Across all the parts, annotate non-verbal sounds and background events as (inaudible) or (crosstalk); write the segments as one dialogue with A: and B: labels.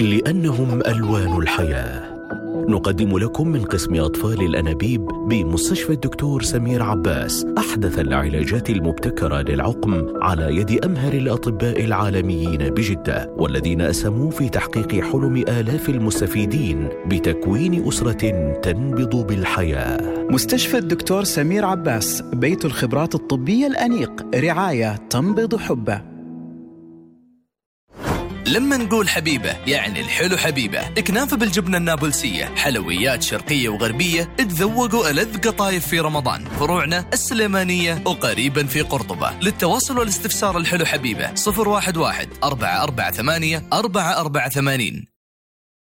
A: لأنهم ألوان الحياة. نقدم لكم من قسم أطفال الأنابيب بمستشفى الدكتور سمير عباس أحدث العلاجات المبتكرة للعقم على يد أمهر الأطباء العالميين بجدة والذين أسهموا في تحقيق حلم آلاف المستفيدين بتكوين أسرة تنبض بالحياة.
B: مستشفى الدكتور سمير عباس بيت الخبرات الطبية الأنيق رعاية تنبض حبه.
C: لما نقول حبيبة يعني الحلو حبيبة. كنافة بالجبنة النابلسية. حلويات شرقية وغربية تذوقوا ألذ قطايف في رمضان. فروعنا السليمانية وقريبا في قرطبة. للتواصل والاستفسار الحلو حبيبة. 011 448 448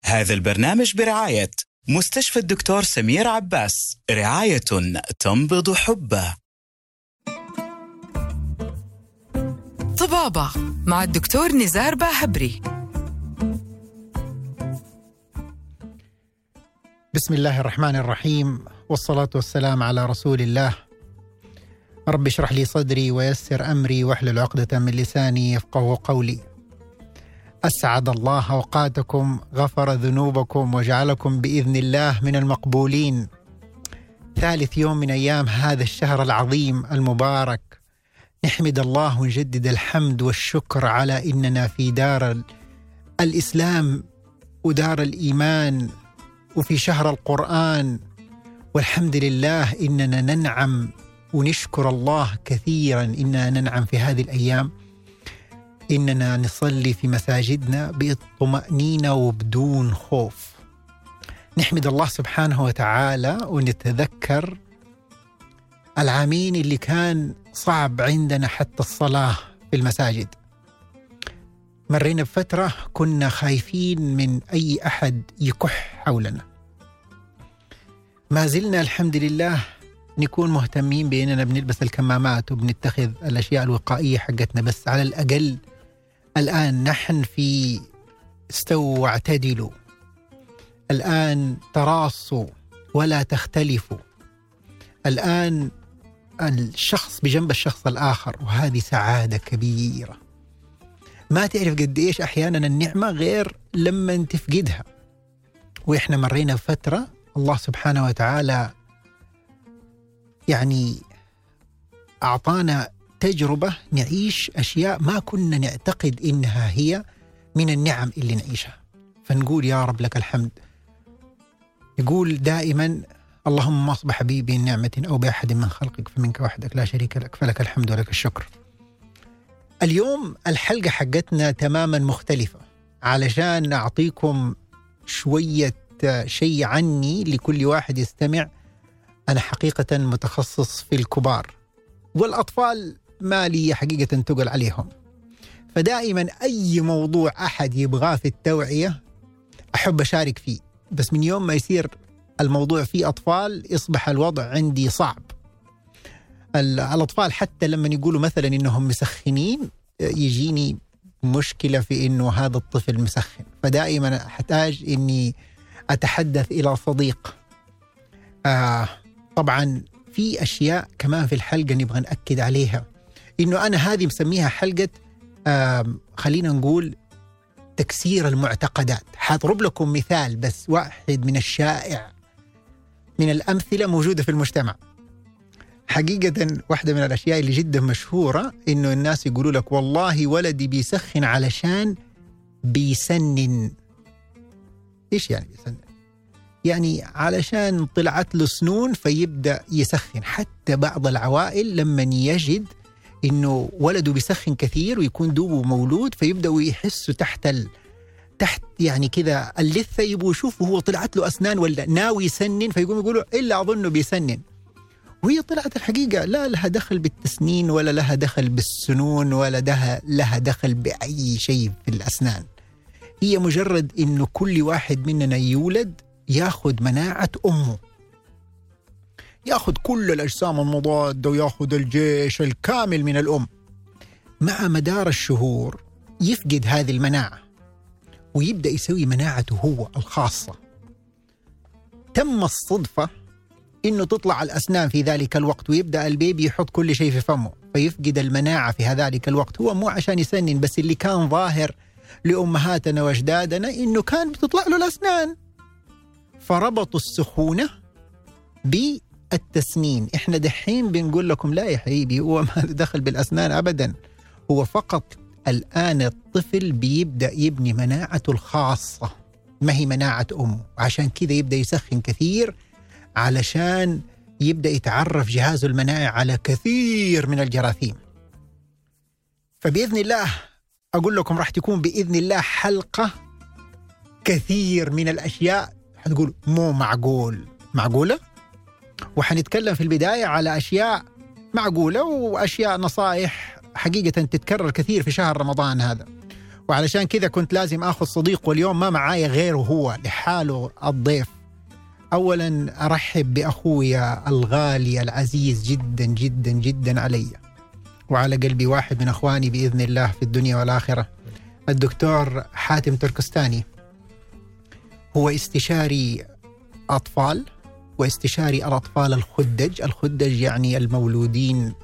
B: هذا البرنامج برعاية مستشفى الدكتور سمير عباس. رعاية تنبض حبه.
D: طبابة مع الدكتور نزار باهبري.
E: بسم الله الرحمن الرحيم والصلاة والسلام على رسول الله. رب اشرح لي صدري ويسر أمري واحلل عقدة من لساني يفقه قولي. أسعد الله أوقاتكم غفر ذنوبكم وجعلكم بإذن الله من المقبولين. ثالث يوم من أيام هذا الشهر العظيم المبارك. نحمد الله ونجدد الحمد والشكر على إننا في دار الإسلام ودار الإيمان وفي شهر القرآن. والحمد لله إننا ننعم ونشكر الله كثيرا إننا ننعم في هذه الأيام. إننا نصلي في مساجدنا بالطمانينه وبدون خوف. نحمد الله سبحانه وتعالى ونتذكر العامين اللي كان صعب عندنا حتى الصلاة في المساجد. مرينا بفترة كنا خايفين من أي أحد يكح حولنا. ما زلنا الحمد لله نكون مهتمين بأننا بنلبس الكمامات وبنتخذ الأشياء الوقائية حقتنا بس على الأقل الآن نحن في استووا واعتدلوا. الآن تراصوا ولا تختلفوا. الآن الشخص بجنب الشخص الآخر وهذه سعادة كبيرة. ما تعرف قد إيش أحيانا النعمة غير لما تفقدها. وإحنا مرينا بفترة الله سبحانه وتعالى يعني أعطانا تجربة نعيش أشياء ما كنا نعتقد إنها هي من النعم اللي نعيشها. فنقول يا رب لك الحمد. يقول دائما اللهم ما أصبح بي بنعمة أو بأحد من خلقك فمنك وحدك لا شريك لك فلك الحمد ولك الشكر. اليوم الحلقة حقتنا تماما مختلفة. علشان أعطيكم شوية شيء عني لكل واحد يستمع أنا حقيقة متخصص في الكبار والأطفال ما لي حقيقة تقل عليهم. فدائما أي موضوع أحد يبغاه في التوعية أحب أشارك فيه. بس من يوم ما يصير الموضوع فيه أطفال يصبح الوضع عندي صعب. الأطفال حتى لما يقولوا مثلا إنهم مسخنين يجيني مشكلة في إنه هذا الطفل مسخن. فدائما أحتاج إني أتحدث إلى صديق. آه طبعا في أشياء كمان في الحلقة نبغى نأكد عليها. إنه أنا هذه مسميها حلقة آه خلينا نقول تكسير المعتقدات. حاضرب لكم مثال بس واحد من الشائع. من الأمثلة موجودة في المجتمع. حقيقة واحدة من الأشياء اللي جدا مشهورة إنه الناس يقولوا لك والله ولدي بيسخن علشان بيسنن. إيش يعني بيسنن؟ يعني علشان طلعت له سنون فيبدأ يسخن. حتى بعض العوائل لما يجد إنه ولده بيسخن كثير ويكون دوبه مولود فيبدأوا يحسوا تحت ال... تحت يعني كذا اللثة يبغوا يشوفوا هو طلعت له أسنان ولا ناوي يسنن؟ فيقوموا يقولوا إلا اظنه بيسنن. وهي طلعت الحقيقة لا لها دخل بالتسنين ولا لها دخل بالسنون ولا لها لها دخل بأي شيء في الأسنان. هي مجرد إنه كل واحد مننا يولد ياخذ مناعة أمه. ياخذ كل الأجسام المضادة وياخذ الجيش الكامل من الأم. مع مدار الشهور يفقد هذه المناعة. ويبدأ يسوي مناعته هو الخاصة. تم الصدفة إنه تطلع الأسنان في ذلك الوقت ويبدأ البيبي يحط كل شيء في فمه فيفقد المناعة في ذلك الوقت. هو مو عشان يسنن بس اللي كان ظاهر لأمهاتنا وأجدادنا إنه كان بتطلع له الأسنان. فربطوا السخونة بالتسنين. إحنا دحين بنقول لكم لا يا حبيبي هو ما دخل بالأسنان ابدا هو فقط الآن الطفل بيبدأ يبني مناعته الخاصة. ما هي مناعة أمه؟ عشان كذا يبدأ يسخن كثير علشان يبدأ يتعرف جهازه المناعي على كثير من الجراثيم. فبإذن الله أقول لكم راح تكون بإذن الله حلقة كثير من الأشياء. حتقول مو معقول. معقولة؟ وحنتكلم في البداية على أشياء معقولة وأشياء نصائح حقيقة تتكرر كثير في شهر رمضان هذا. وعلشان كذا كنت لازم آخذ صديق واليوم ما معايا غيره هو لحاله الضيف. اولا أرحب باخويا الغالي العزيز جدا جدا جدا علي. وعلى قلبي واحد من أخواني بإذن الله في الدنيا والآخرة الدكتور حاتم تركستاني. هو استشاري أطفال واستشاري الأطفال الخدج، الخدج يعني المولودين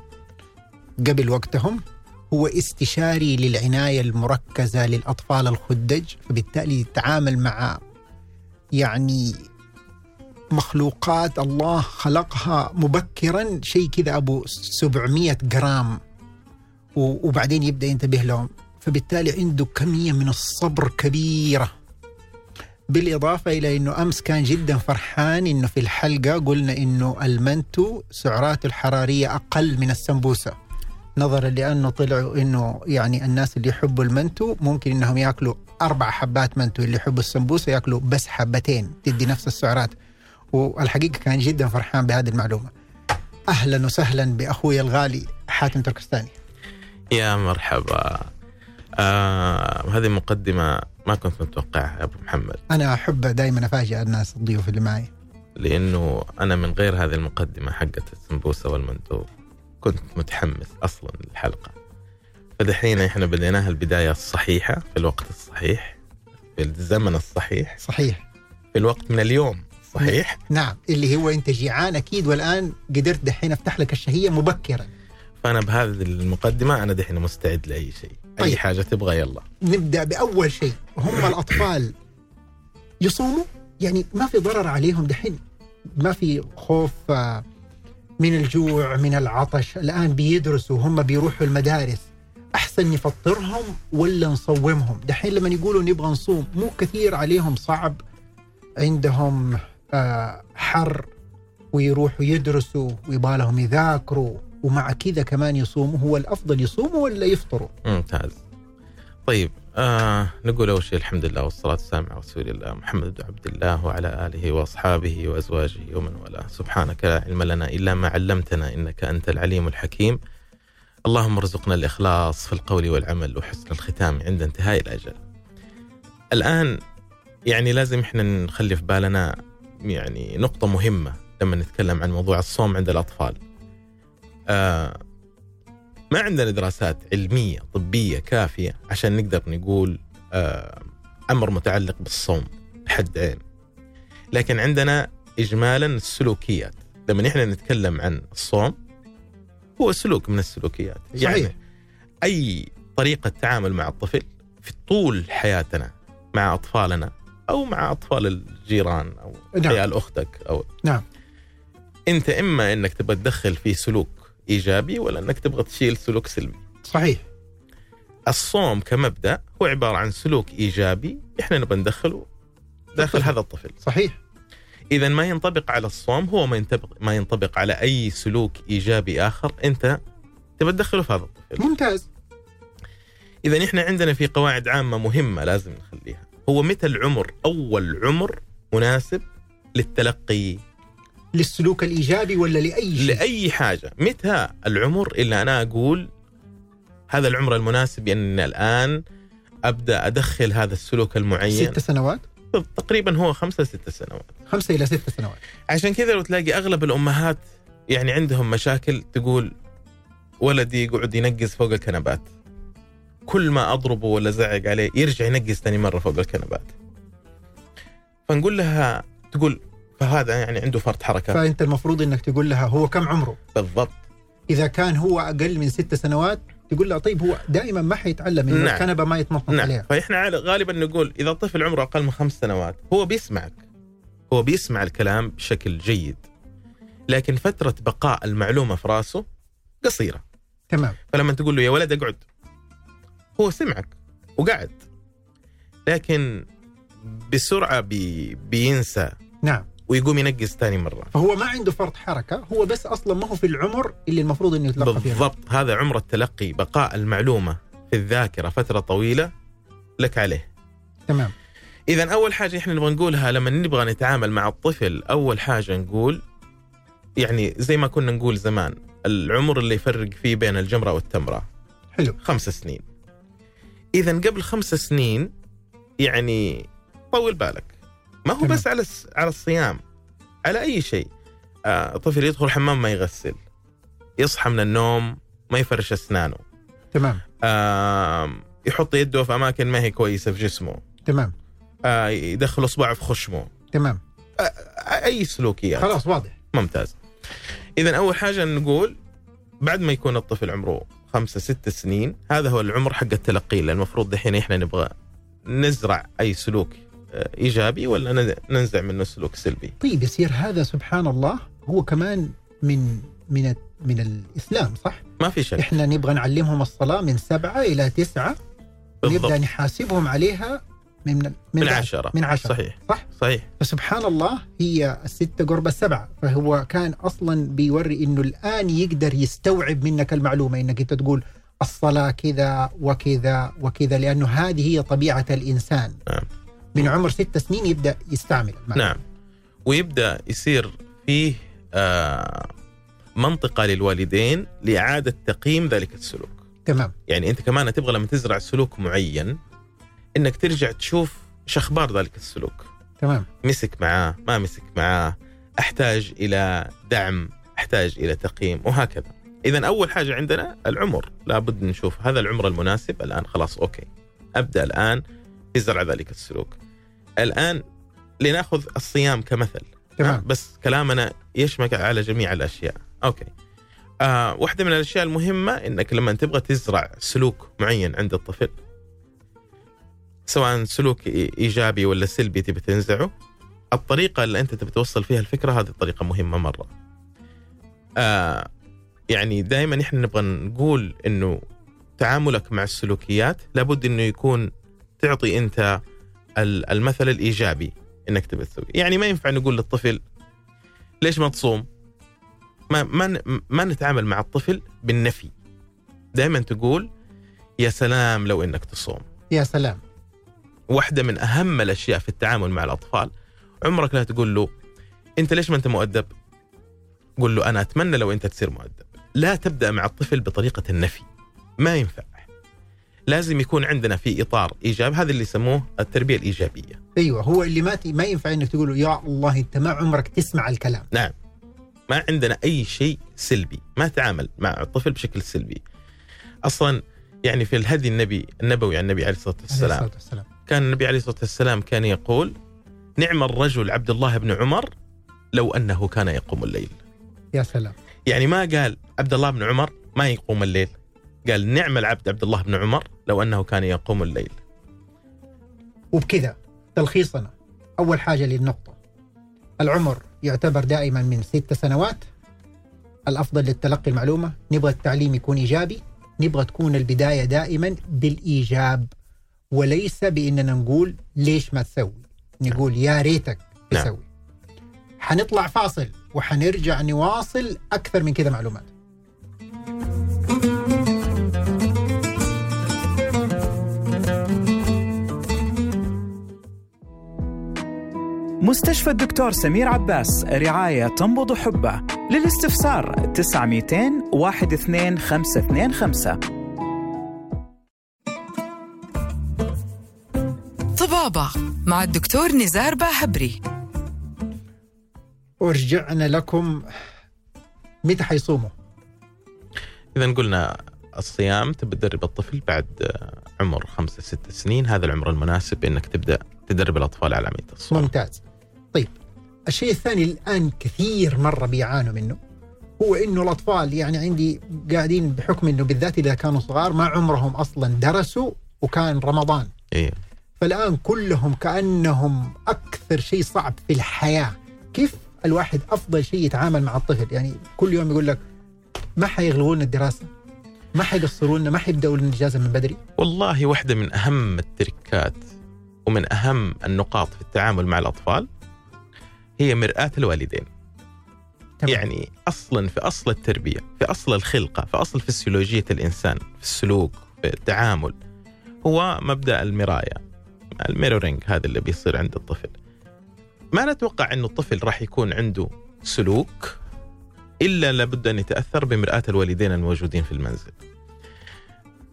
E: قبل وقتهم هو استشاري للعناية المركزة للأطفال الخدج، فبالتالي يتعامل مع يعني مخلوقات الله خلقها مبكرا شيء كذا أبو 700 جرام وبعدين يبدأ ينتبه لهم. فبالتالي عنده كمية من الصبر كبيرة. بالإضافة إلى أنه أمس كان جدا فرحان أنه في الحلقة قلنا أنه المنتو سعراته الحرارية أقل من السمبوسة. نظرا لأنه طلعوا أنه يعني الناس اللي يحبوا المنتو ممكن أنهم يأكلوا أربع حبات منتو اللي يحبوا السمبوسة يأكلوا بس حبتين تدي نفس السعرات. والحقيقة كان جدا فرحان بهذه المعلومة. أهلا وسهلا بأخوي الغالي حاتم تركستاني.
F: يا مرحبا. آه هذه مقدمة ما كنت متوقعها يا أبو محمد.
E: أنا أحب دائما أفاجئ الناس الضيوف اللي معي.
F: لأنه أنا من غير هذه المقدمة حقت السمبوسة والمندوب. كنت متحمس أصلا للحلقة. فدحين إحنا بديناها البداية الصحيحة في الوقت الصحيح في الزمن الصحيح.
E: صحيح.
F: في الوقت من اليوم صحيح.
E: نعم اللي هو أنت جيعان أكيد والآن قدرت دحين أفتح لك الشهية مبكرا.
F: فأنا بهذه المقدمة أنا دحين مستعد لأي شيء.
E: طيب.
F: حاجة تبغى يلا.
E: نبدأ بأول شيء. هم (coughs) الأطفال يصوموا يعني ما في ضرر عليهم دحين؟ ما في خوف آه، من الجوع من العطش. الآن بيدرسوا هم بيروحوا المدارس. أحسن نفطرهم ولا نصومهم؟ دحين لما يقولوا نبغى نصوم مو كثير عليهم صعب. عندهم آه، حر ويروحوا يدرسوا ويبغى لهم يذاكروا ومع كذا كمان يصوموا. هو الأفضل يصوموا ولا يفطروا؟
F: ممتاز. طيب آه نقول أول شيء الحمد لله والصلاة والسلام على رسول الله محمد بن عبد الله وعلى آله وأصحابه وأزواجه ومن والاه سبحانك لا علم لنا إلا ما علمتنا إنك أنت العليم الحكيم اللهم ارزقنا الإخلاص في القول والعمل وحسن الختام عند انتهاء الأجل. الآن يعني لازم إحنا نخلي في بالنا يعني نقطة مهمة لما نتكلم عن موضوع الصوم عند الأطفال. آه ما عندنا دراسات علمية طبية كافية عشان نقدر نقول آه أمر متعلق بالصوم حد عين. لكن عندنا اجمالا السلوكيات، لما إحنا نتكلم عن الصوم هو سلوك من السلوكيات،
E: صحيح.
F: يعني أي طريقة تعامل مع الطفل في طول حياتنا مع أطفالنا أو مع أطفال الجيران أو
E: نعم.
F: عيال أختك أو
E: نعم
F: أنت إما إنك تبغى تدخل فيه سلوك إيجابي ولا إنك تبغى تشيل سلوك سلبي.
E: صحيح
F: الصوم كمبدأ هو عبارة عن سلوك إيجابي إحنا نبغى ندخله داخل
E: الطفل.
F: هذا الطفل.
E: صحيح
F: إذا ما ينطبق على الصوم هو ما ينطبق ما ينطبق على أي سلوك إيجابي آخر أنت تبغى تدخله في هذا الطفل.
E: ممتاز
F: إذا إحنا عندنا في قواعد عامة مهمة لازم نخليها. هو متى العمر أول عمر مناسب للتلقي
E: للسلوك الإيجابي ولا لأي شيء؟
F: لأي حاجة. متى العمر اللي أنا أقول هذا العمر المناسب ان الآن أبدأ أدخل هذا السلوك المعين؟
E: ست سنوات؟
F: تقريبا هو خمسة ست سنوات.
E: خمسة إلى ست سنوات.
F: عشان كذا لو تلاقي أغلب الأمهات يعني عندهم مشاكل تقول ولدي يقعد ينقز فوق الكنبات. كل ما أضربه ولا زعق عليه يرجع ينقز ثاني مرة فوق الكنبات. فنقول لها تقول فهذا يعني عنده فرط حركة.
E: فأنت المفروض أنك تقول لها هو كم عمره؟
F: بالضبط.
E: إذا كان هو أقل من ست سنوات تقول له طيب هو دائما ما حيتعلم انه
F: نعم.
E: الكنبه ما يتنطط
F: نعم.
E: عليها.
F: فإحنا غالبا نقول إذا الطفل عمره أقل من خمس سنوات هو بيسمعك. هو بيسمع الكلام بشكل جيد. لكن فترة بقاء المعلومة في راسه قصيرة.
E: تمام.
F: فلما تقول له يا ولد اقعد. هو سمعك وقعد. لكن بسرعة بي بينسى.
E: نعم.
F: ويقوم ينقز ثاني مرة.
E: فهو ما عنده فرط حركة هو بس أصلا ما هو في العمر اللي المفروض إنه يتلقى فيه
F: بالضبط. هذا عمر التلقي بقاء المعلومة في الذاكرة فترة طويلة لك عليه.
E: تمام.
F: اذا أول حاجة إحنا نبغى نقولها لما نبغى نتعامل مع الطفل أول حاجة نقول يعني زي ما كنا نقول زمان العمر اللي يفرق فيه بين الجمرة والتمرة.
E: حلو.
F: خمس سنين. اذا قبل خمس سنين يعني طول بالك. ما هو
E: تمام.
F: بس على على الصيام على أي شيء. آه طفل يدخل الحمام ما يغسل يصحى من النوم ما يفرش أسنانه.
E: تمام.
F: آه يحط يده في أماكن ما هي كويسة في جسمه.
E: تمام.
F: آه يدخل أصبعه في خشمه.
E: تمام.
F: آه أي سلوكيات.
E: خلاص واضح.
F: ممتاز. اذا أول حاجة نقول بعد ما يكون الطفل عمره خمسة ست سنين هذا هو العمر حق التلقي المفروض دحين إحنا نبغى نزرع أي سلوك آه، إيجابي ولا ننزع منه سلوك سلبي
E: طيب يصير هذا سبحان الله هو كمان من من من الإسلام صح؟
F: ما في شك
E: إحنا نبغى نعلمهم الصلاة من سبعة إلى تسعة
F: بالضبط
E: نبدا نحاسبهم عليها من من,
F: من. عشرة
E: من عشرة
F: صحيح
E: صح؟
F: صحيح
E: فسبحان الله هي الستة قرب السبعة فهو كان أصلا بيوري أنه الآن يقدر يستوعب منك المعلومة أنك أنت تقول الصلاة كذا وكذا وكذا لأنه هذه هي طبيعة الإنسان
F: نعم.
E: من عمر ست سنين يبدأ يستعمل. المعلومة.
F: نعم. ويبدأ يصير فيه آه منطقة للوالدين لإعادة تقييم ذلك السلوك.
E: تمام.
F: يعني أنت كمان تبغى لما تزرع سلوك معين إنك ترجع تشوف إيش أخبار ذلك السلوك.
E: تمام.
F: مسك معاه ما مسك معاه أحتاج إلى دعم أحتاج إلى تقييم وهكذا. اذا أول حاجة عندنا العمر. لابد نشوف هذا العمر المناسب. الآن خلاص أوكي. أبدأ الآن في زرع ذلك السلوك. الآن لنأخذ الصيام كمثل.
E: تمام.
F: بس كلامنا يشمل على جميع الأشياء. أوكي. آه واحدة من الأشياء المهمة إنك لما تبغى تزرع سلوك معين عند الطفل سواء سلوك إيجابي ولا سلبي تبي تنزعه الطريقة اللي أنت تبي توصل فيها الفكرة هذه طريقه مهمة مرة. آه يعني دائما إحنا نبغى نقول إنه تعاملك مع السلوكيات لابد إنه يكون تعطي أنت المثل الإيجابي إنك تبي تسوي. يعني ما ينفع نقول للطفل ليش ما تصوم؟ ما ما ما نتعامل مع الطفل بالنفي. دائما تقول يا سلام لو إنك تصوم.
E: يا سلام.
F: واحدة من أهم الأشياء في التعامل مع الأطفال عمرك لا تقول له أنت ليش ما أنت مؤدب؟ قول له أنا أتمنى لو أنت تصير مؤدب. لا تبدأ مع الطفل بطريقة النفي. ما ينفع. لازم يكون عندنا في إطار إيجابي هذا اللي يسموه التربية الإيجابية.
E: أيوه هو اللي ما ما ينفع إنك تقول يا الله أنت ما عمرك تسمع الكلام.
F: نعم. ما عندنا أي شيء سلبي ما تعامل مع الطفل بشكل سلبي. أصلا يعني في الهدي النبي النبوي عن النبي عليه الصلاة
E: عليه
F: والسلام.
E: الصلاه والسلام.
F: كان النبي عليه الصلاة والسلام كان يقول نعم الرجل عبد الله بن عمر لو أنه كان يقوم الليل.
E: يا سلام.
F: يعني ما قال عبد الله بن عمر ما يقوم الليل. قال نعم العبد عبد الله بن عمر لو أنه كان يقوم الليل.
E: وبكذا تلخيصنا. أول حاجة للنقطة. العمر يعتبر دائما من ست سنوات. الأفضل للتلقي المعلومة نبغى التعليم يكون إيجابي نبغى تكون البداية دائما بالإيجاب. وليس بإننا نقول ليش ما تسوي. نقول يا ريتك
F: نعم.
E: تسوي. حنطلع فاصل وحنرجع نواصل أكثر من كذا معلومات.
B: مستشفى الدكتور سمير عباس رعاية تنبض حبه. للاستفسار 900 12525
D: طبابة مع الدكتور نزار باهبري.
E: ورجعنا لكم. متى حيصوموا؟
F: إذا قلنا الصيام تبي تدرب الطفل بعد عمر خمسة ست سنين. هذا العمر المناسب إنك تبدأ تدرب الأطفال على عمليه الصوم.
E: ممتاز. طيب الشيء الثاني الآن كثير مرة بيعانوا منه هو إنه الأطفال يعني عندي قاعدين بحكم إنه بالذات إذا كانوا صغار ما عمرهم أصلا درسوا وكان رمضان.
F: أيوه
E: فالآن كلهم كأنهم أكثر شيء صعب في الحياة. كيف الواحد أفضل شيء يتعامل مع الطفل؟ يعني كل يوم يقول لك ما حيغلقوا لنا الدراسة ما حيقصروا لنا ما حيبدأوا لنا الإجازة من بدري.
F: والله واحدة من أهم التركات ومن أهم النقاط في التعامل مع الأطفال هي مرآة الوالدين.
E: تمام.
F: يعني أصلا في أصل التربية في أصل الخلقة في أصل فسيولوجية الإنسان في السلوك في التعامل هو مبدأ المراية الميرورينج هذا اللي بيصير عند الطفل. ما نتوقع أنه الطفل راح يكون عنده سلوك إلا لابد أن يتأثر بمرآة الوالدين الموجودين في المنزل.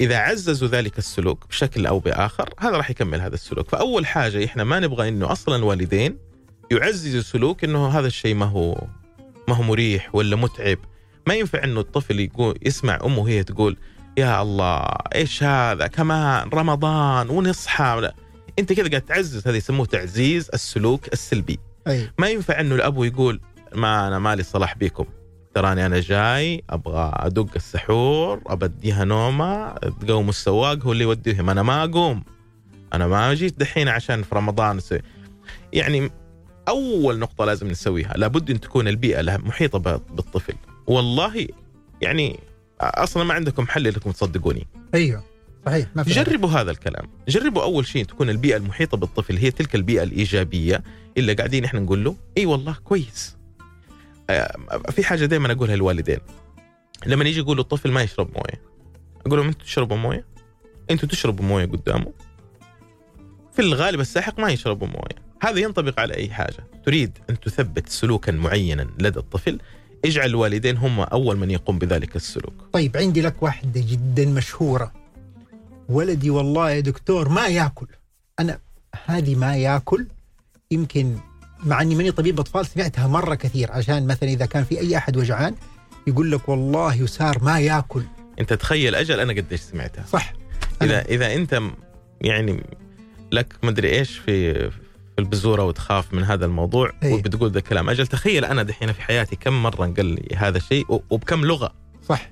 F: إذا عززوا ذلك السلوك بشكل أو بآخر هذا راح يكمل هذا السلوك. فأول حاجة إحنا ما نبغى أنه أصلا الوالدين يعززوا سلوك أنه هذا الشيء ما هو ما هو مريح ولا متعب ما ينفع أنه الطفل يقول يسمع أمه هي تقول يا الله إيش هذا كمان رمضان ونصحى ولا. أنت كذا قاعد تعزز هذا يسموه تعزيز السلوك السلبي
E: أي
F: ما ينفع إنه الأب يقول ما أنا مالي صلاح بيكم تراني أنا جاي أبغى أدق السحور ابى اديها نومة تقوم السواق هو اللي يوديهم أنا ما أقوم أنا ما جيت دحين عشان في رمضان. يعني أول نقطة لازم نسويها. لابد أن تكون البيئة لها محيطة بالطفل. والله يعني أصلا ما عندكم حل انكم تصدقوني.
E: أيوه صحيح ما في
F: جربوا هذا الكلام. جربوا أول شيء تكون البيئة المحيطة بالطفل هي تلك البيئة الإيجابية اللي قاعدين إحنا نقول له أي والله كويس. آه، في حاجة دائما أقولها للوالدين. لما يجي يقولوا الطفل ما يشرب موية. أقول لهم أنتوا تشربوا موية؟ أنتوا تشربوا موية قدامه؟ في الغالب الساحق ما يشربوا موية. هذا ينطبق على أي حاجة. تريد أن تثبت سلوكا معينا لدى الطفل اجعل الوالدين هم أول من يقوم بذلك السلوك.
E: طيب عندي لك واحدة جدا مشهورة. ولدي والله يا دكتور ما يأكل. أنا هذه ما يأكل. يمكن مع أني ماني طبيب أطفال سمعتها مرة كثير عشان مثلا إذا كان في أي أحد وجعان يقول لك والله يسار ما يأكل.
F: أنت تخيل أجل أنا قديش سمعتها.
E: صح.
F: إذا إذا أنت يعني لك مدري إيش في البزوره وتخاف من هذا الموضوع
E: إيه.
F: وبتقول ذا الكلام أجل تخيل أنا دحين في حياتي كم مرة انقال لي هذا الشيء وبكم لغة؟
E: صح.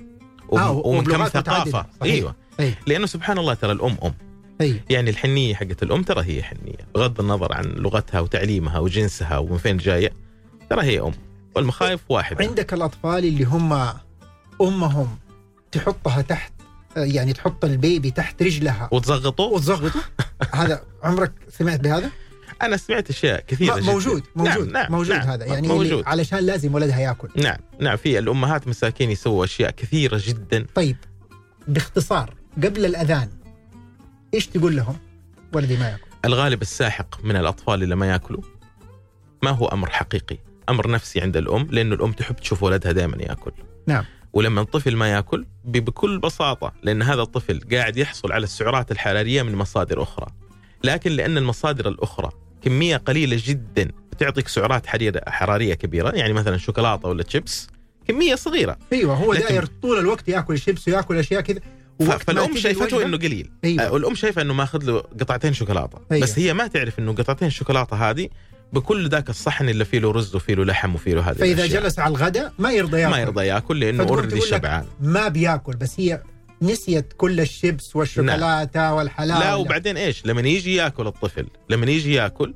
F: وب-
E: آه،
F: ومن كم.
E: ثقافة.
F: أيوه.
E: اي
F: لأنه سبحان الله ترى الأم أم.
E: اي
F: يعني الحنية حقت الأم ترى هي حنية. بغض النظر عن لغتها وتعليمها وجنسها ومن فين جاية ترى هي أم. والمخايف واحدة.
E: عندك الأطفال اللي هم أمهم تحطها تحت يعني تحط البيبي تحت رجلها.
F: وتزغطوا
E: وتزغطه. (laughs) هذا عمرك سمعت بهذا؟
F: أنا سمعت أشياء كثيرة
E: ما-
F: جداً.
E: موجود موجود
F: نعم نعم
E: موجود
F: نعم
E: هذا يعني
F: موجود
E: علشان لازم ولدها ياكل
F: نعم نعم في الأمهات مساكين يسووا أشياء كثيرة جدا
E: طيب باختصار قبل الأذان إيش تقول لهم؟ ولدي ما ياكل
F: الغالب الساحق من الأطفال اللي ما ياكلوا ما هو أمر حقيقي أمر نفسي عند الأم لأنه الأم تحب تشوف ولدها دائما ياكل
E: نعم.
F: ولما الطفل ما ياكل بكل بساطة لأن هذا الطفل قاعد يحصل على السعرات الحرارية من مصادر أخرى لكن لأن المصادر الأخرى كمية قليلة جدا بتعطيك سعرات حرارية كبيرة يعني مثلا شوكولاتة ولا تشيبس كمية صغيرة.
E: أيوه هو
F: لكن-
E: داير طول الوقت ياكل شيبس وياكل أشياء كذا فالأم
F: شايفته إنه قليل.
E: أيوه.
F: آه، والأم شايفة إنه ماخذ له قطعتين شوكولاتة.
E: أيوة.
F: بس هي ما تعرف إنه قطعتين الشوكولاته هذه بكل ذاك الصحن اللي فيه له رز وفيه له لحم وفيه له هذه
E: فإذا
F: الأشياء.
E: جلس على الغداء ما يرضى ياكل.
F: ما يرضى ياكل
E: لأنه already
F: شبعان.
E: ما بياكل بس هي نسيت كل الشيبس والشوكولاتة والحلاوة.
F: لا وبعدين إيش؟ لما يجي ياكل الطفل لما يجي ياكل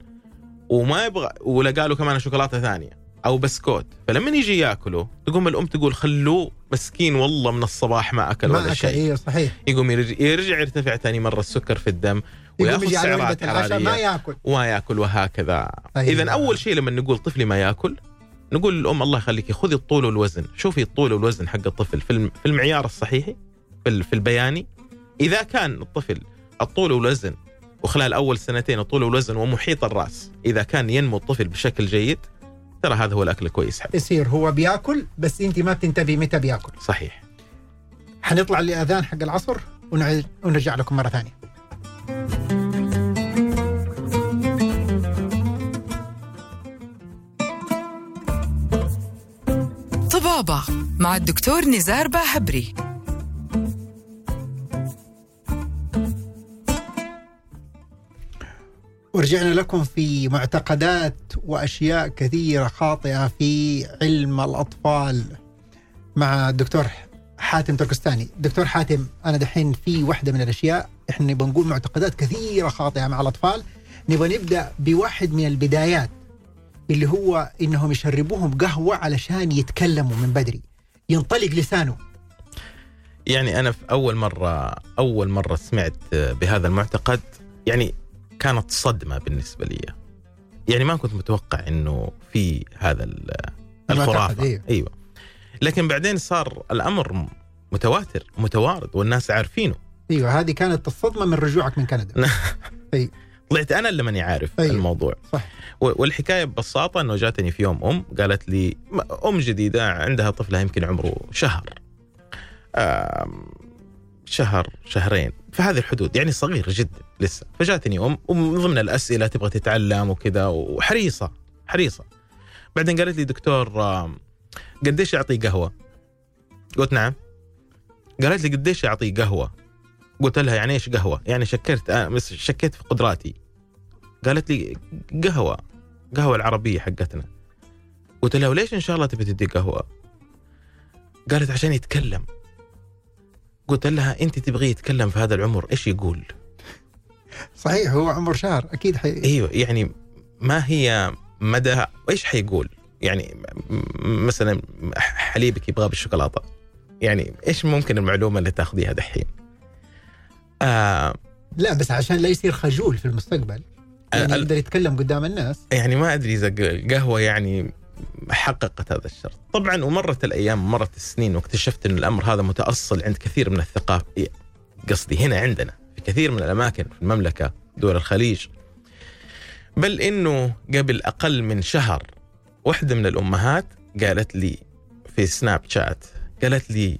F: وما يبغى ولقى له كمان شوكولاتة ثانية أو بسكوت فلما يجي ياكله تقوم الأم تقول خلوه مسكين والله من الصباح ما أكل
E: ما
F: ولا شيء.
E: أيوه صحيح.
F: يقوم يرجع, يرجع يرتفع ثاني مرة السكر في الدم
E: ويأخذ
F: سعرات
E: العشاء ما
F: حراريه
E: ياكل.
F: وما ياكل وهكذا. اذا أول شيء لما نقول طفلي ما ياكل نقول للأم الله يخليك خذي الطول والوزن. شوفي الطول والوزن حق الطفل في المعيار الصحيحي في ال- في البياني. إذا كان الطفل الطول والوزن وخلال أول سنتين الطول والوزن ومحيط الرأس إذا كان ينمو الطفل بشكل جيد ترى هذا هو الأكل الكويس. حقه
E: يصير هو بيأكل بس أنت ما بتنتبهي متى بيأكل.
F: صحيح.
E: حنطلع للاذان حق العصر ونرجع لكم مرة ثانية.
D: طبابة مع الدكتور نزار باهبري.
E: ورجعنا لكم في معتقدات وأشياء كثيرة خاطئة في علم الأطفال مع الدكتور حاتم تركستاني. دكتور حاتم أنا دحين في واحدة من الأشياء. إحنا نبغى نقول معتقدات كثيرة خاطئة مع الأطفال. نبغى نبدأ بواحد من البدايات اللي هو إنهم يشربوهم قهوة علشان يتكلموا من بدري. ينطلق لسانه.
F: يعني أنا في أول مرة أول مرة سمعت بهذا المعتقد. يعني كانت صدمة بالنسبة لي. يعني ما كنت متوقع إنه في هذا الخرافة.
E: أيوه.
F: أيوه. لكن بعدين صار الأمر متواتر متوارد والناس عارفينه.
E: أيوه هذه كانت الصدمة من رجوعك من كندا.
F: طلعت أنا اللي ماني عارف
E: أيوه.
F: الموضوع.
E: صح.
F: والحكاية ببساطة إنه جاتني في يوم أم قالت لي أم جديدة عندها طفلها يمكن عمره شهر. شهر شهرين. في هذه الحدود يعني صغير جدا لسه فجاتني أم ومن ضمن الأسئلة تبغى تتعلم وكذا وحريصة حريصة بعدين قالت لي دكتور قديش اعطيه قهوة؟ قلت نعم قالت لي قديش اعطيه قهوة؟ قلت لها يعني إيش قهوة؟ يعني شكرت آه، شكيت في قدراتي قالت لي قهوة قهوة العربية حقتنا قلت لها وليش إن شاء الله تبي تدي قهوة؟ قالت عشان يتكلم قلت لها أنت تبغيه يتكلم في هذا العمر إيش يقول؟
E: صحيح هو عمر شهر أكيد حي...
F: أيوه يعني ما هي مدى إيش حيقول؟ يعني مثلا حليبك يبغى بالشوكولاتة يعني إيش ممكن المعلومة اللي تاخذيها دحين؟ آه
E: لا بس عشان لا يصير خجول في المستقبل يعني
F: ال-
E: يقدر يتكلم قدام الناس
F: يعني ما أدري إذا القهوه يعني حققت هذا الشرط، طبعا ومرت الأيام مرت السنين واكتشفت إن الأمر هذا متأصل عند كثير من الثقافه قصدي هنا عندنا في كثير من الأماكن في المملكة دول الخليج. بل إنه قبل أقل من شهر واحدة من الأمهات قالت لي في سناب شات قالت لي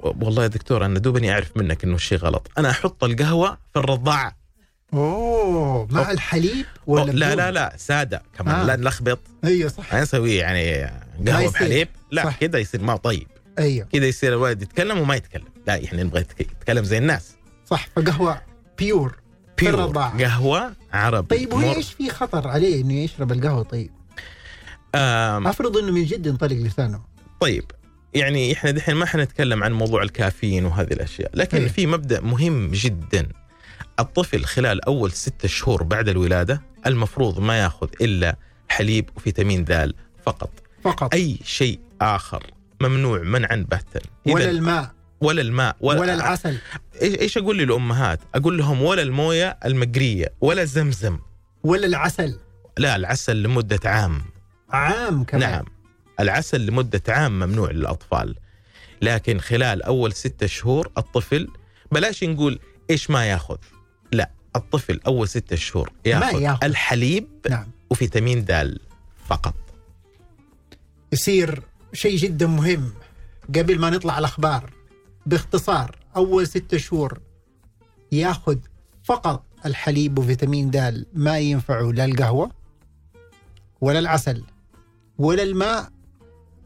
F: والله يا دكتور أنا دوبني أعرف منك إنه الشيء غلط، أنا أحط القهوة في الرضاعة.
E: أوه مع
F: أوه.
E: الحليب ولا
F: لا؟ لا لا سادة كمان
E: آه.
F: لا نلخبط
E: أيوه صح
F: ما نسوي يعني
E: قهوة.
F: بحليب لا. كذا يصير ما طيب
E: أيوه
F: كذا يصير الولد يتكلم وما يتكلم لا إحنا نبغى يتك- يتكلم زي الناس
E: صح فقهوة بيور
F: بيور. قهوة عربي
E: طيب هو. إيش في خطر عليه إنه يشرب القهوة طيب؟
F: آم
E: أفرض إنه من جد ينطلق لسانه
F: طيب يعني إحنا دحين ما حنتكلم عن موضوع الكافيين وهذه الأشياء لكن
E: أيوة.
F: في مبدأ مهم جدا الطفل خلال أول ستة شهور بعد الولادة المفروض ما ياخذ إلا حليب وفيتامين د فقط.
E: فقط.
F: أي شيء آخر ممنوع منعا باتا
E: ولا الماء.
F: ولا الماء
E: ولا, ولا العسل.
F: إيش إيش أقول للأمهات؟ أقول لهم ولا الموية المقرية ولا زمزم،
E: ولا العسل.
F: لا العسل لمدة عام،
E: عام كمان.
F: نعم. العسل لمدة عام ممنوع للأطفال. لكن خلال أول ستة شهور الطفل بلاش نقول إيش ما ياخذ، لا الطفل أول ستة شهور ياخذ,
E: ياخذ.
F: الحليب
E: نعم
F: وفيتامين د فقط.
E: يصير شيء جدا مهم قبل ما نطلع الأخبار باختصار أول ستة شهور ياخذ فقط الحليب وفيتامين د ما ينفعه لا القهوة ولا العسل ولا الماء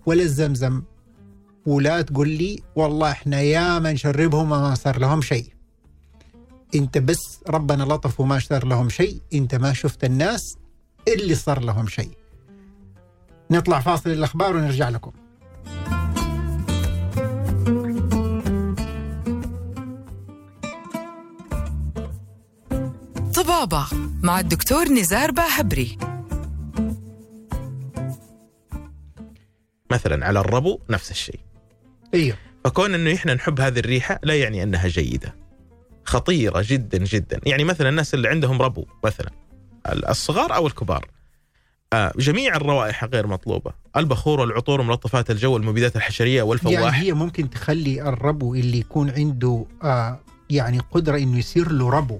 E: ولا الزمزم ولا تقول لي والله إحنا ياما نشربهم وما صار لهم شيء انت بس ربنا لطف وما صار لهم شيء انت ما شفت الناس اللي صار لهم شيء نطلع فاصل الأخبار ونرجع لكم
D: طبابة مع الدكتور نزار باهبري
F: مثلا على الربو نفس الشيء.
E: أيوه
F: فكون إنه إحنا نحب هذه الريحة لا يعني أنها جيدة. خطيرة جدا جدا، يعني مثلا الناس اللي عندهم ربو مثلا الصغار أو الكبار. آه، جميع الروائح غير مطلوبة، البخور والعطور وملطفات الجو والمبيدات الحشرية والفواح
E: يعني هي ممكن تخلي الربو اللي يكون عنده آه يعني قدرة إنه يصير له ربو.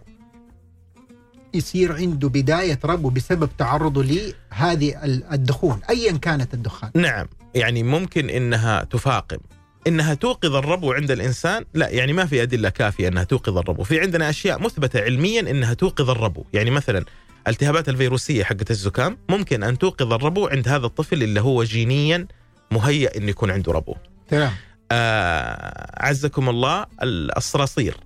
E: يصير عنده بداية ربو بسبب تعرضه لهذه ال- الدخون ايا كانت الدخان.
F: نعم. يعني ممكن إنها تفاقم. إنها توقظ الربو عند الإنسان. لا يعني ما في أدلة كافية إنها توقظ الربو في عندنا أشياء مثبتة علميا إنها توقظ الربو يعني مثلا التهابات الفيروسية حقت الزكام ممكن أن توقظ الربو عند هذا الطفل اللي هو جينيا مهيأ إنه يكون عنده ربو.
E: تمام.
F: آه عزكم الله ال- الصراصير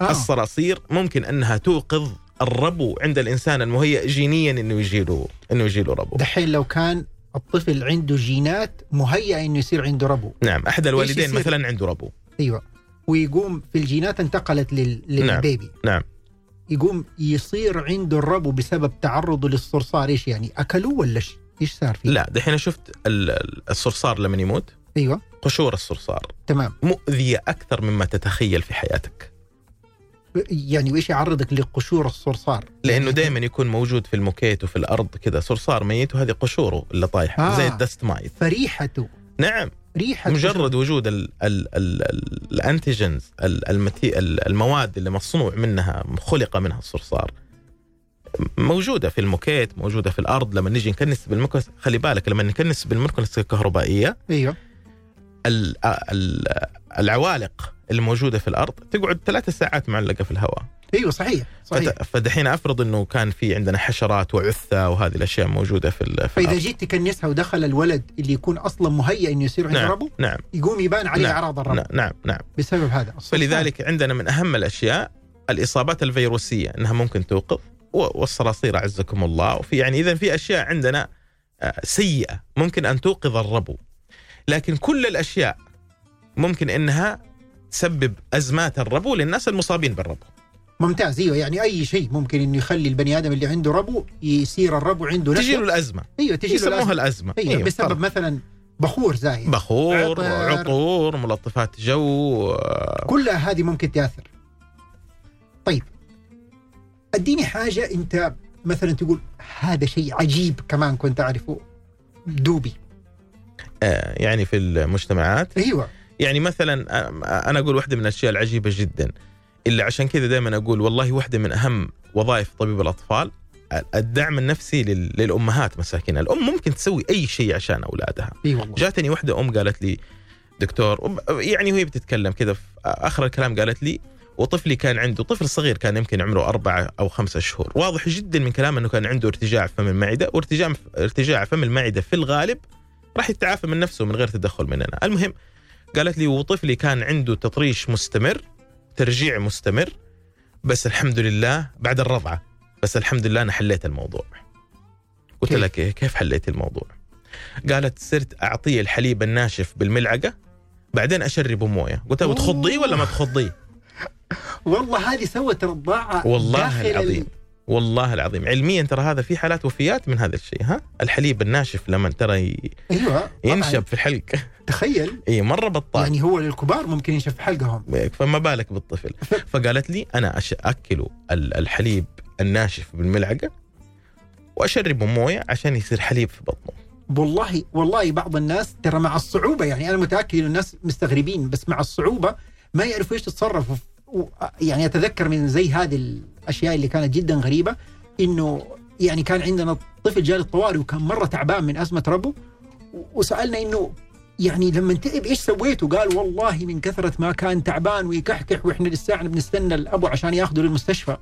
E: آه.
F: الصراصير ممكن أنها توقظ الربو عند الإنسان المهيئ جينيا إنه يجي له إنه يجي له ربو.
E: دحين لو كان الطفل عنده جينات مهيئة إنه يصير عنده ربو.
F: نعم أحد الوالدين؟ مثلا عنده ربو.
E: أيوه. ويقوم في الجينات انتقلت لل... للبيبي.
F: نعم.
E: يقوم يصير عنده الربو بسبب تعرضه للصرصار. إيش يعني؟ أكلوه ولا إيش صار فيه؟
F: لا دحين شفت ال- ال- الصرصار لما يموت.
E: أيوه.
F: قشور الصرصار.
E: تمام.
F: مؤذية أكثر مما تتخيل في حياتك.
E: يعني وإيش يعرضك لقشور الصرصار؟ لأنه
F: دائما يكون موجود في الموكيت وفي الأرض كذا صرصار ميت وهذه قشوره اللي طايحة
E: آه.
F: زي ال dust mite
E: فريحته.
F: نعم.
E: ريحة
F: مجرد وجود ال ال ال ال ال antigens ال- المتي ال- المواد اللي مصنوع منها خلق منها الصرصار. موجودة في الموكيت موجودة في الأرض لما نيجي نكنس بالمكنس خلي بالك لما نكنس بالمكنسه الكهربائية
E: أيوه.
F: ال ال العوالق اللي موجوده في الأرض تقعد ثلاثة ساعات معلقة في الهواء.
E: أيوه صحيح صحيح.
F: فدحين أفرض إنه كان في عندنا حشرات وعثة وهذه الأشياء موجودة في, في
E: فإذا
F: الأرض.
E: جيت تكنسها ودخل الولد اللي يكون أصلا مهيئ إنه يصير
F: نعم
E: ربو
F: نعم.
E: يقوم يبان عليه
F: نعم.
E: أعراض الربو.
F: نعم نعم نعم.
E: بسبب هذا.
F: فلذلك عندنا من أهم الأشياء الإصابات الفيروسية إنها ممكن توقظ و- والصراصير أعزكم الله. وفي يعني اذا في أشياء عندنا آه، سيئة ممكن أن توقظ الربو. لكن كل الأشياء ممكن إنها تسبب أزمات الربو للناس المصابين بالربو.
E: ممتاز إيوه يعني أي شيء ممكن إنه يخلي البني آدم اللي عنده ربو يصير الربو عنده
F: تجي له. الأزمة.
E: إيوه تجي له
F: يسموها.
E: الأزمة. إيوه
F: أيوة،
E: بسبب
F: خلاص.
E: مثلا بخور زايد.
F: بخور
E: عطر.
F: عطور ملطفات جو آه،
E: كلها هذه ممكن تأثر. طيب أديني حاجة أنت مثلا تقول هذا شيء عجيب كمان كنت أعرفه. دوبي.
F: آه، يعني في المجتمعات.
E: إيوه.
F: يعني مثلا أنا أقول واحدة من الأشياء العجيبة جدا. اللي عشان كذا دائما أقول والله واحدة من أهم وظائف طبيب الأطفال الدعم النفسي لل- للأمهات مساكين الأم ممكن تسوي أي شيء عشان
E: أولادها.
F: جاتني واحدة أم قالت لي دكتور يعني وهي بتتكلم كذا في آخر الكلام قالت لي وطفلي كان عنده طفل صغير كان يمكن عمره أربعة أو خمسة شهور. واضح جدا من كلامه أنه كان عنده ارتجاع فم المعدة وارتجاع ارتجاع فم المعدة في الغالب راح يتعافى من نفسه من غير تدخل مننا. المهم قالت لي وطفلي كان عنده تطريش مستمر ترجيع مستمر بس الحمد لله بعد الرضعة بس الحمد لله أنا حليت الموضوع. قلت؟ لها كيف كيف حليت الموضوع؟ قالت صرت أعطيه الحليب الناشف بالملعقة بعدين أشربه موية. قلت لها
E: أوه.
F: وتخضيه ولا ما تخضيه؟ (laughs)
E: والله هذه سوت رضاعة
F: والله العظيم. والله العظيم. علميا ترى هذا في حالات وفيات من هذا الشيء ها؟ الحليب الناشف لما ترى.
E: أيوه.
F: ينشب في الحلق.
E: تخيل. (laughs)
F: اي مرة بطال.
E: يعني هو للكبار ممكن ينشف حلقهم.
F: فما بالك بالطفل. فقالت لي أنا اكله ال- الحليب الناشف بالملعقة واشربه موية عشان يصير حليب في بطنه.
E: والله والله بعض الناس ترى مع الصعوبة يعني أنا متأكد إن الناس مستغربين بس مع الصعوبة ما يعرفوا إيش يتصرفوا. يعني أتذكر من زي هذه الأشياء اللي كانت جدا غريبة إنه يعني كان عندنا طفل جاء للطوارئ وكان مرة تعبان من أزمة ربو و- وسألنا إنه يعني لما تعب إيش سويتوا؟ قال والله من كثرة ما كان تعبان ويكحكح وإحنا لساعة بنستنى الأبو عشان يأخذه للمستشفى.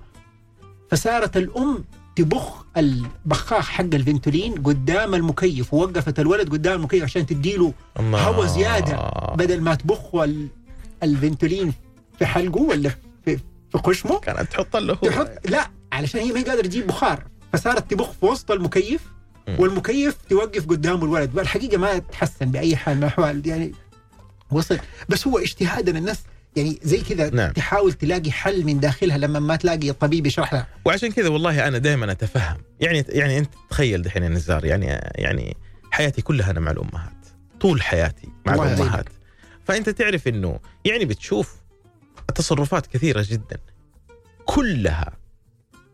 E: فصارت الأم تبخ البخاخ حق الفنتولين قدام المكيف ووقفت الولد قدام المكيف عشان تديله
F: الله
E: هوا زيادة. بدل ما تبخ ال- الفنتولين في حلقه ولا في, في خشمه
F: كانت تحط له. هو
E: تحط لا علشان هي ما قادرة تجيب بخار فصارت تبخ في وسط المكيف. والمكيف توقف قدامه الولد. والحقيقة ما تحسن بأي حال من الأحوال يعني وصل. بس هو اجتهادا الناس يعني زي كذا
F: نعم.
E: تحاول تلاقي حل من داخلها لما ما تلاقي الطبيب يشرح لها.
F: وعشان كذا والله أنا دائما أتفهم. يعني يعني أنت تخيل دحين يا نزار يعني يعني حياتي كلها أنا مع الأمهات. طول حياتي مع
E: الأمهات.
F: فأنت تعرف إنه يعني بتشوف تصرفات كثيرة جدا. كلها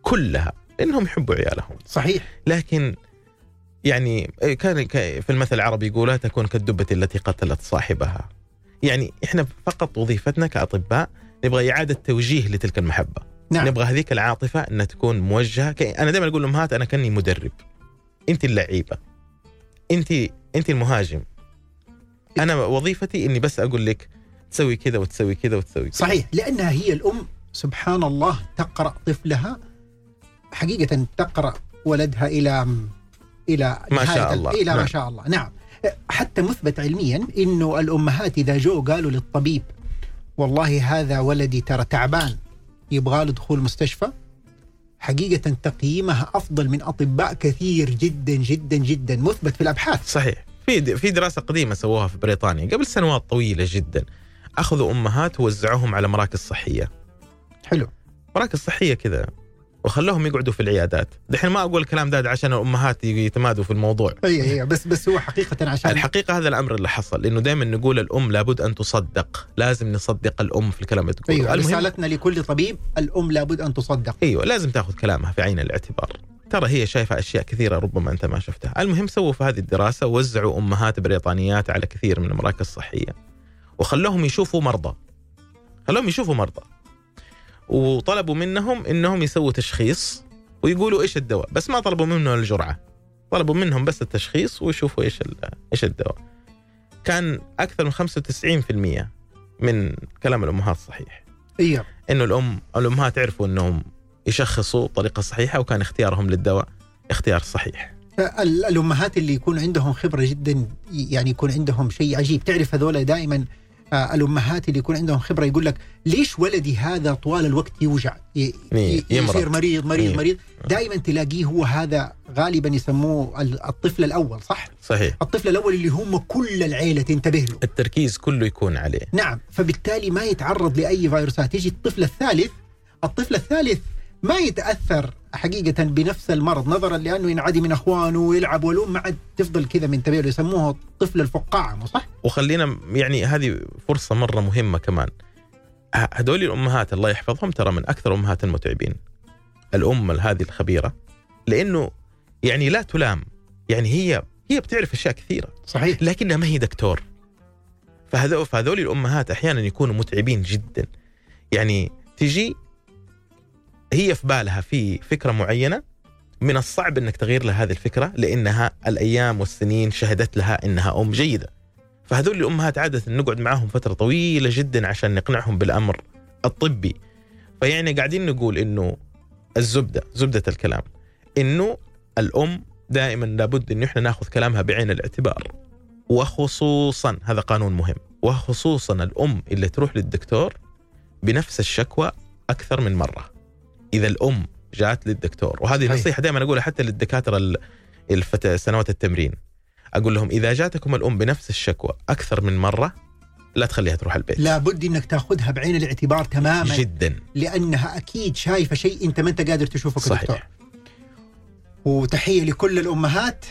F: كلها إنهم يحبوا عيالهم.
E: صحيح.
F: لكن يعني كان في المثل العربي يقول لا تكون كالدبة التي قتلت صاحبها. يعني إحنا فقط وظيفتنا كأطباء نبغى إعادة توجيه لتلك المحبة.
E: نعم.
F: نبغى هذيك العاطفة أنها تكون موجهة. أنا دائما أقول للأمهات أنا كأني مدرب. أنت اللعيبة. أنت أنت المهاجم. أنا وظيفتي إني بس أقول لك تسوي كذا وتسوي كذا وتسوي كذا.
E: صحيح لأنها هي الأم سبحان الله تقرأ طفلها. حقيقة تقرأ ولدها إلى إلى
F: ما شاء الله.
E: إلى ما
F: نعم.
E: شاء الله. نعم. حتى مثبت علميا إنه الامهات اذا جو قالوا للطبيب والله هذا ولدي ترى تعبان يبغى له دخول مستشفى. حقيقة تقييمها أفضل من أطباء كثير جدا جدا جدا مثبت في الأبحاث.
F: صحيح. في في دراسة قديمة سووها في بريطانيا قبل سنوات طويلة جدا. اخذوا أمهات ووزعوهم على مراكز صحية.
E: حلو.
F: مراكز صحية كذا وخلوهم يقعدوا في العيادات. دحين ما أقول الكلام ده عشان الأمهات يتمادوا في الموضوع.
E: إي إي بس بس هو حقيقة عشان (laughs)
F: الحقيقة هذا الأمر اللي حصل لأنه دائما نقول الأم لابد أن تصدق. لازم نصدق الأم في الكلام اللي تقوله.
E: أيوه
F: المهم
E: رسالتنا لكل طبيب الأم لابد أن تصدق.
F: أيوه لازم تاخذ كلامها في عين الاعتبار. ترى هي شايفة أشياء كثيرة ربما أنت ما شفتها. المهم سووا في هذه الدراسة وزعوا أمهات بريطانيات على كثير من المراكز الصحية. وخلوهم يشوفوا مرضى. خلوهم يشوفوا مرضى. وطلبوا منهم إنهم يسووا تشخيص ويقولوا إيش الدواء. بس ما طلبوا منهم الجرعة. طلبوا منهم بس التشخيص ويشوفوا إيش إيش الدواء. كان أكثر من 95% من كلام الأمهات صحيح.
E: أيوه
F: إنه الأم الأمهات عرفوا إنهم يشخصوا طريقة صحيحة وكان اختيارهم للدواء اختيار صحيح.
E: ال- الأمهات اللي يكون عندهم خبرة جدا يعني يكون عندهم شيء عجيب. تعرف هذول دائما الأمهات اللي يكون عندهم خبرة يقول لك ليش ولدي هذا طوال الوقت يوجع. يصير مريض مريض. مريض. دائما تلاقيه هو هذا غالبا يسموه ال- الطفل الأول صح؟
F: صحيح.
E: الطفل الأول اللي هم كل العيلة تنتبه له.
F: التركيز كله يكون عليه.
E: نعم فبالتالي ما يتعرض لأي فيروسات. يجي الطفل الثالث الطفل الثالث ما يتأثر حقيقة بنفس المرض نظرا لأنه ينعدي من أخوانه ويلعب والام ما عاد تفضل كذا منتبه له يسموه طفل الفقاعة مو صح؟
F: وخلينا يعني هذه فرصة مرة مهمة كمان. هذول الأمهات الله يحفظهم ترى من أكثر امهات المتعبين. الأم هذه الخبيرة لأنه يعني لا تلام. يعني هي هي بتعرف أشياء كثيرة.
E: صحيح.
F: لكنها ما هي دكتور. فهذول الأمهات أحيانا يكونوا متعبين جدا. يعني تجي هي في بالها في فكرة معينة من الصعب إنك تغير لها هذه الفكرة لأنها الأيام والسنين شهدت لها إنها أم جيدة. فهذول الأمهات عادة نقعد معاهم فترة طويلة جدا عشان نقنعهم بالأمر الطبي. فيعني قاعدين نقول إنه الزبدة زبدة الكلام إنه الأم دائما لابد إنه إحنا نأخذ كلامها بعين الاعتبار. وخصوصا هذا قانون مهم وخصوصا الأم اللي تروح للدكتور بنفس الشكوى أكثر من مرة. إذا الأم جات للدكتور. وهذه. نصيحة دائما أقولها حتى للدكاترة ال- الفت... سنوات التمرين. أقول لهم إذا جاتكم الأم بنفس الشكوى أكثر من مرة لا تخليها تروح البيت.
E: لابد إنك تأخذها بعين الاعتبار تماما.
F: جدا.
E: لأنها أكيد شايفة شيء أنت ما أنت قادر تشوفه كدكتور.
F: صحيح.
E: وتحية لكل الأمهات.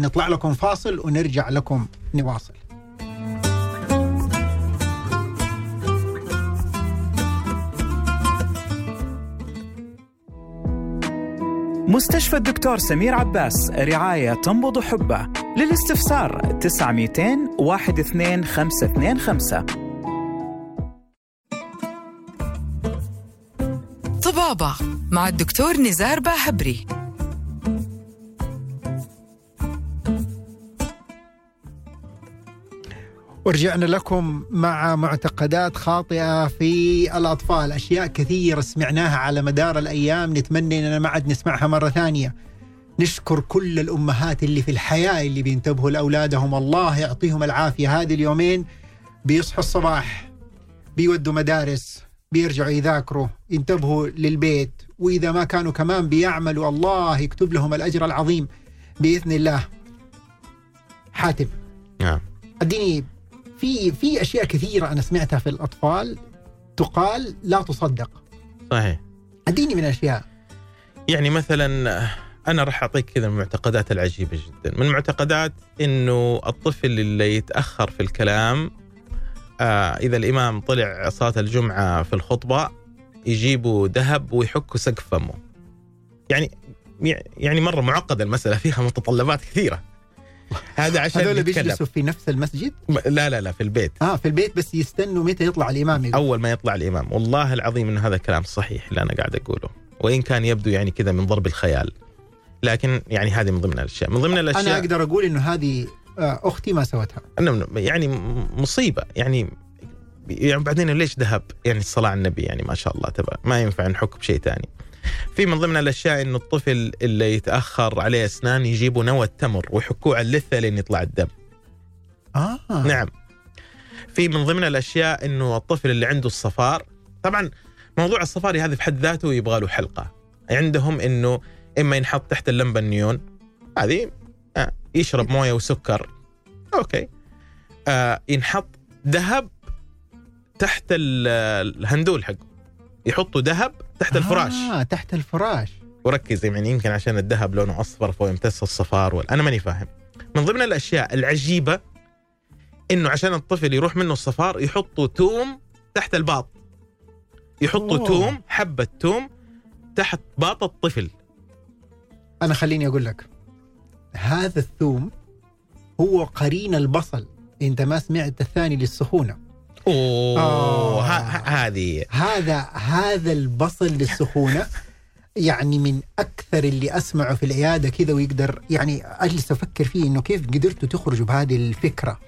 E: نطلع لكم فاصل ونرجع لكم نواصل.
B: مستشفى الدكتور سمير عباس رعاية تنبض حبه. للاستفسار 900 12525
D: طبابة مع الدكتور نزار باهبري.
E: ورجعنا لكم مع معتقدات خاطئة في الأطفال أشياء كثيرة سمعناها على مدار الأيام نتمنى أننا ما عاد نسمعها مرة ثانية. نشكر كل الأمهات اللي في الحياة اللي بينتبهوا لأولادهم. الله يعطيهم العافية هذه اليومين بيصحوا الصباح بيودوا مدارس بيرجعوا يذاكروا ينتبهوا للبيت وإذا ما كانوا كمان بيعملوا الله يكتب لهم الأجر العظيم بإذن الله. حاتم
F: نعم.
E: أديني في في أشياء كثيرة أنا سمعتها في الأطفال تقال لا تصدق.
F: صحيح.
E: أديني من الاشياء
F: يعني مثلا أنا راح أعطيك كذا من المعتقدات العجيبة جدا. من المعتقدات إنه الطفل اللي يتأخر في الكلام آه إذا الإمام طلع صلاة الجمعة في الخطبة يجيبوا ذهب ويحكوا سقف فمه. يعني يعني مرة معقدة المسألة فيها متطلبات كثيرة. (laughs) هذا عشان
E: هذول بيجلسوا في نفس المسجد؟
F: لا لا لا في البيت.
E: آه في البيت بس يستنوا متى يطلع الإمام يقول.
F: أول ما يطلع الإمام. والله العظيم انه هذا الكلام صحيح اللي أنا قاعد أقوله. وإن كان يبدو يعني كذا من ضرب الخيال. لكن يعني هذه من ضمن الأشياء. من ضمن الأشياء
E: أنا أقدر أقول إنه هذه آه أختي ما سوتها.
F: يعني مصيبة. يعني يعني بعدين ليش ذهب؟ يعني الصلاة على النبي يعني ما شاء الله تبارك ما ينفع نحك بشيء ثاني. (laughs) في من ضمن الأشياء إنه الطفل اللي يتأخر عليه أسنان يجيبوا نوى التمر ويحكوه على اللثه لين يطلع الدم.
E: آه.
F: نعم. في من ضمن الأشياء إنه الطفل اللي عنده الصفار طبعا موضوع الصفاري هذا في حد ذاته يبغى له حلقة. عندهم إنه إما ينحط تحت اللمبة النيون هذه آه، يشرب موية وسكر. أوكي. آه ينحط ذهب تحت ال- الهندول حقه. يحطوا ذهب تحت الفراش.
E: آه تحت الفراش.
F: وركز يعني يمكن عشان الذهب لونه أصفر فيمتص الصفار وال... أنا ماني فاهم. من ضمن الأشياء العجيبة إنه عشان الطفل يروح منه الصفار يحطوا توم تحت الباط. يحطوا
E: أوه.
F: توم حبة توم تحت باط الطفل.
E: أنا خليني أقول لك هذا الثوم هو قرين البصل. إنت ما سمعت الثاني للسخونة.
F: أوه.
E: آه.
F: هذه.
E: هذا هذا البصل للسخونة. يعني من أكثر اللي أسمعه في العيادة كذا ويقدر يعني أجلس أفكر فيه إنه كيف قدرتوا تخرجوا بهذه الفكرة.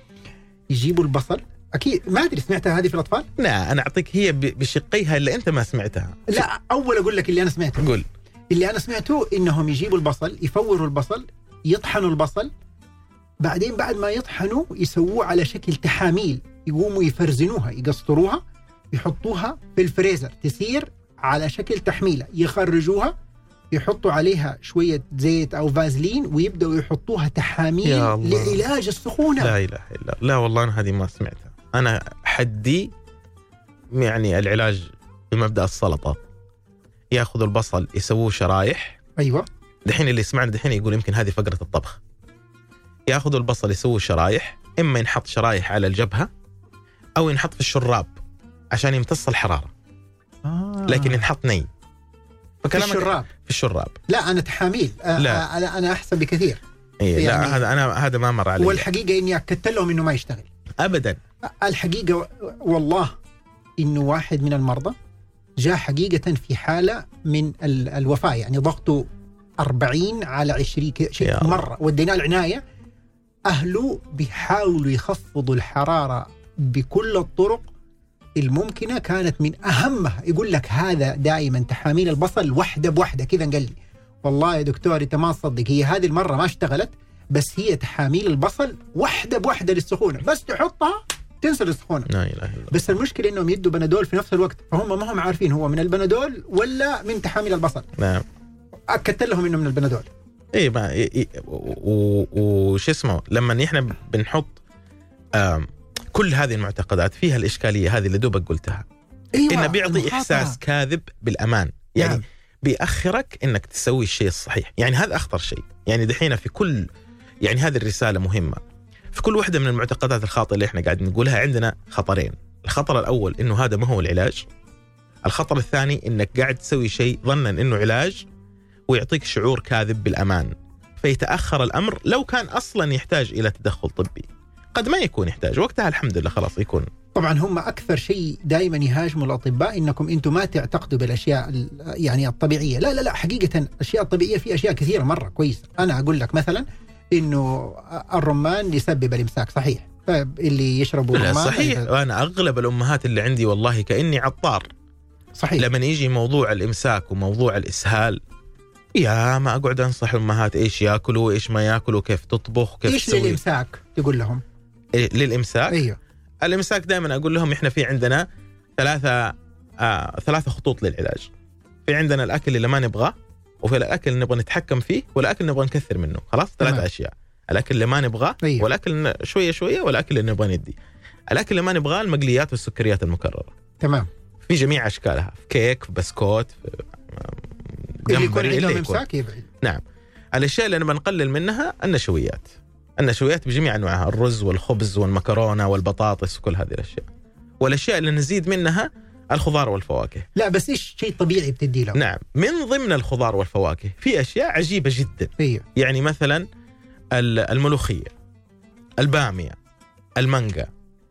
E: يجيبوا البصل. أكيد ما أدري سمعتها هذه في الأطفال؟
F: لا أنا أعطيك هي بشقيها اللي أنت ما سمعتها.
E: لا أول أقول لك اللي أنا سمعته.
F: قول.
E: اللي أنا سمعته إنهم يجيبوا البصل يفوروا البصل يطحنوا البصل. بعدين بعد ما يطحنوا يسووه على شكل تحاميل. يقوموا يفرزنوها يقسطروها يحطوها في الفريزر تصير على شكل تحميلة يخرجوها يحطوا عليها شوية زيت أو فازلين ويبدأوا يحطوها تحاميل. لعلاج السخونة.
F: لا إله إلا الله. لا والله أنا هذه ما سمعتها. أنا حدي يعني العلاج بمبدأ السلطة. يأخذوا البصل يسووه شرايح.
E: أيوه.
F: دحين اللي يسمعنا دحين يقول يمكن هذه فقرة الطبخ. يأخذوا البصل يسووه شرايح. إما ينحط شرايح على الجبهة. أو ينحط في الشراب عشان يمتص الحرارة.
E: آه.
F: لكن ينحط ني.
E: في
F: فكلامك
E: الشراب.
F: في الشراب.
E: لا أنا تحاميل.
F: لا.
E: أنا أنا أحسن بكثير.
F: إيه
E: يعني-
F: لا هذا أنا هذا ما مر علي.
E: والحقيقة إني أكدت لهم إنه ما يشتغل.
F: ابدا.
E: الحقيقة والله إنه واحد من المرضى جاء حقيقة في حالة من ال- الوفاة يعني ضغطه 40 على 20 كده
F: يا
E: شيء. مرة. وديناه العناية. أهله بيحاولوا يخفضوا الحرارة بكل الطرق الممكنة كانت من أهمها. يقول لك هذا دائما تحاميل البصل وحدة بوحدة. كذا قال لي والله يا دكتور أنت ما تصدق هي هذه المرة ما اشتغلت بس هي تحاميل البصل وحدة بوحدة للسخونة. بس تحطها تنسى السخونة
F: لا إله إلا
E: بس المشكلة إنهم يدوا بنادول في نفس الوقت. فهم ما هم عارفين هو من البنادول ولا من تحاميل البصل.
F: نعم.
E: أكدت لهم إنه من البنادول.
F: اي ما إيه إيه وش اسمه لما إحنا بنحط آم، كل هذه المعتقدات فيها الإشكالية هذه اللي دوبك قلتها.
E: أيوه
F: انه بيعطي
E: المخاطرة.
F: إحساس كاذب بالأمان. يعني
E: نعم.
F: بيأخرك إنك تسوي الشيء الصحيح. يعني هذا أخطر شيء. يعني دحين في كل يعني هذه الرسالة مهمة. في كل واحدة من المعتقدات الخاطئة اللي إحنا قاعد نقولها عندنا خطرين. الخطر الأول إنه هذا ما هو العلاج. الخطر الثاني إنك قاعد تسوي شيء ظنا إنه علاج ويعطيك شعور كاذب بالأمان. فيتأخر الأمر لو كان أصلا يحتاج إلى تدخل طبي. قد ما يكون يحتاج. وقتها الحمد لله خلاص يكون.
E: طبعا هم أكثر شيء دائما يهاجموا الأطباء إنكم أنتم ما تعتقدوا بالأشياء ال- يعني الطبيعية. لا لا لا حقيقة الأشياء الطبيعية في أشياء كثيرة مرة. كويسه أنا أقول لك مثلا إنه الرمان يسبب الإمساك صحيح. اللي يشربوا
F: لا
E: رمان
F: صحيح. أنا أغلب الأمهات اللي عندي والله كأني عطار.
E: صحيح.
F: لما يجي موضوع الإمساك وموضوع الإسهال يا ما أقعد أنصح الامهات إيش ياكلوا وإيش ما ياكلوا كيف تطبخ كيف
E: إيش
F: تسوي.
E: للإمساك؟ تقول لهم.
F: للإمساك.
E: أيوه
F: الإمساك دائما أقول لهم إحنا في عندنا ثلاثة آه ثلاثة خطوط للعلاج. في عندنا الأكل اللي ما نبغاه وفي الأكل اللي نبغى نتحكم فيه والأكل اللي نبغى نكثر منه. خلاص؟ ثلاث. أشياء. الأكل اللي ما نبغاه
E: أيوه.
F: والأكل شوية شوية والأكل اللي نبغى ندي. الأكل اللي ما نبغاه المقليات والسكريات المكررة.
E: تمام.
F: في جميع أشكالها. في كيك في بسكوت في
E: اللي يكون عندهم. إمساك يبعد
F: نعم. الأشياء اللي نبغى نقلل منها النشويات. النشويات بجميع أنواعها الرز والخبز والمكرونة والبطاطس وكل هذه الأشياء. والأشياء اللي نزيد منها الخضار والفواكه.
E: لا بس إيش شيء طبيعي بتدي لهم
F: نعم. من ضمن الخضار والفواكه في أشياء عجيبة جدا.
E: أيوه
F: يعني مثلا ال- الملوخية البامية المانجا.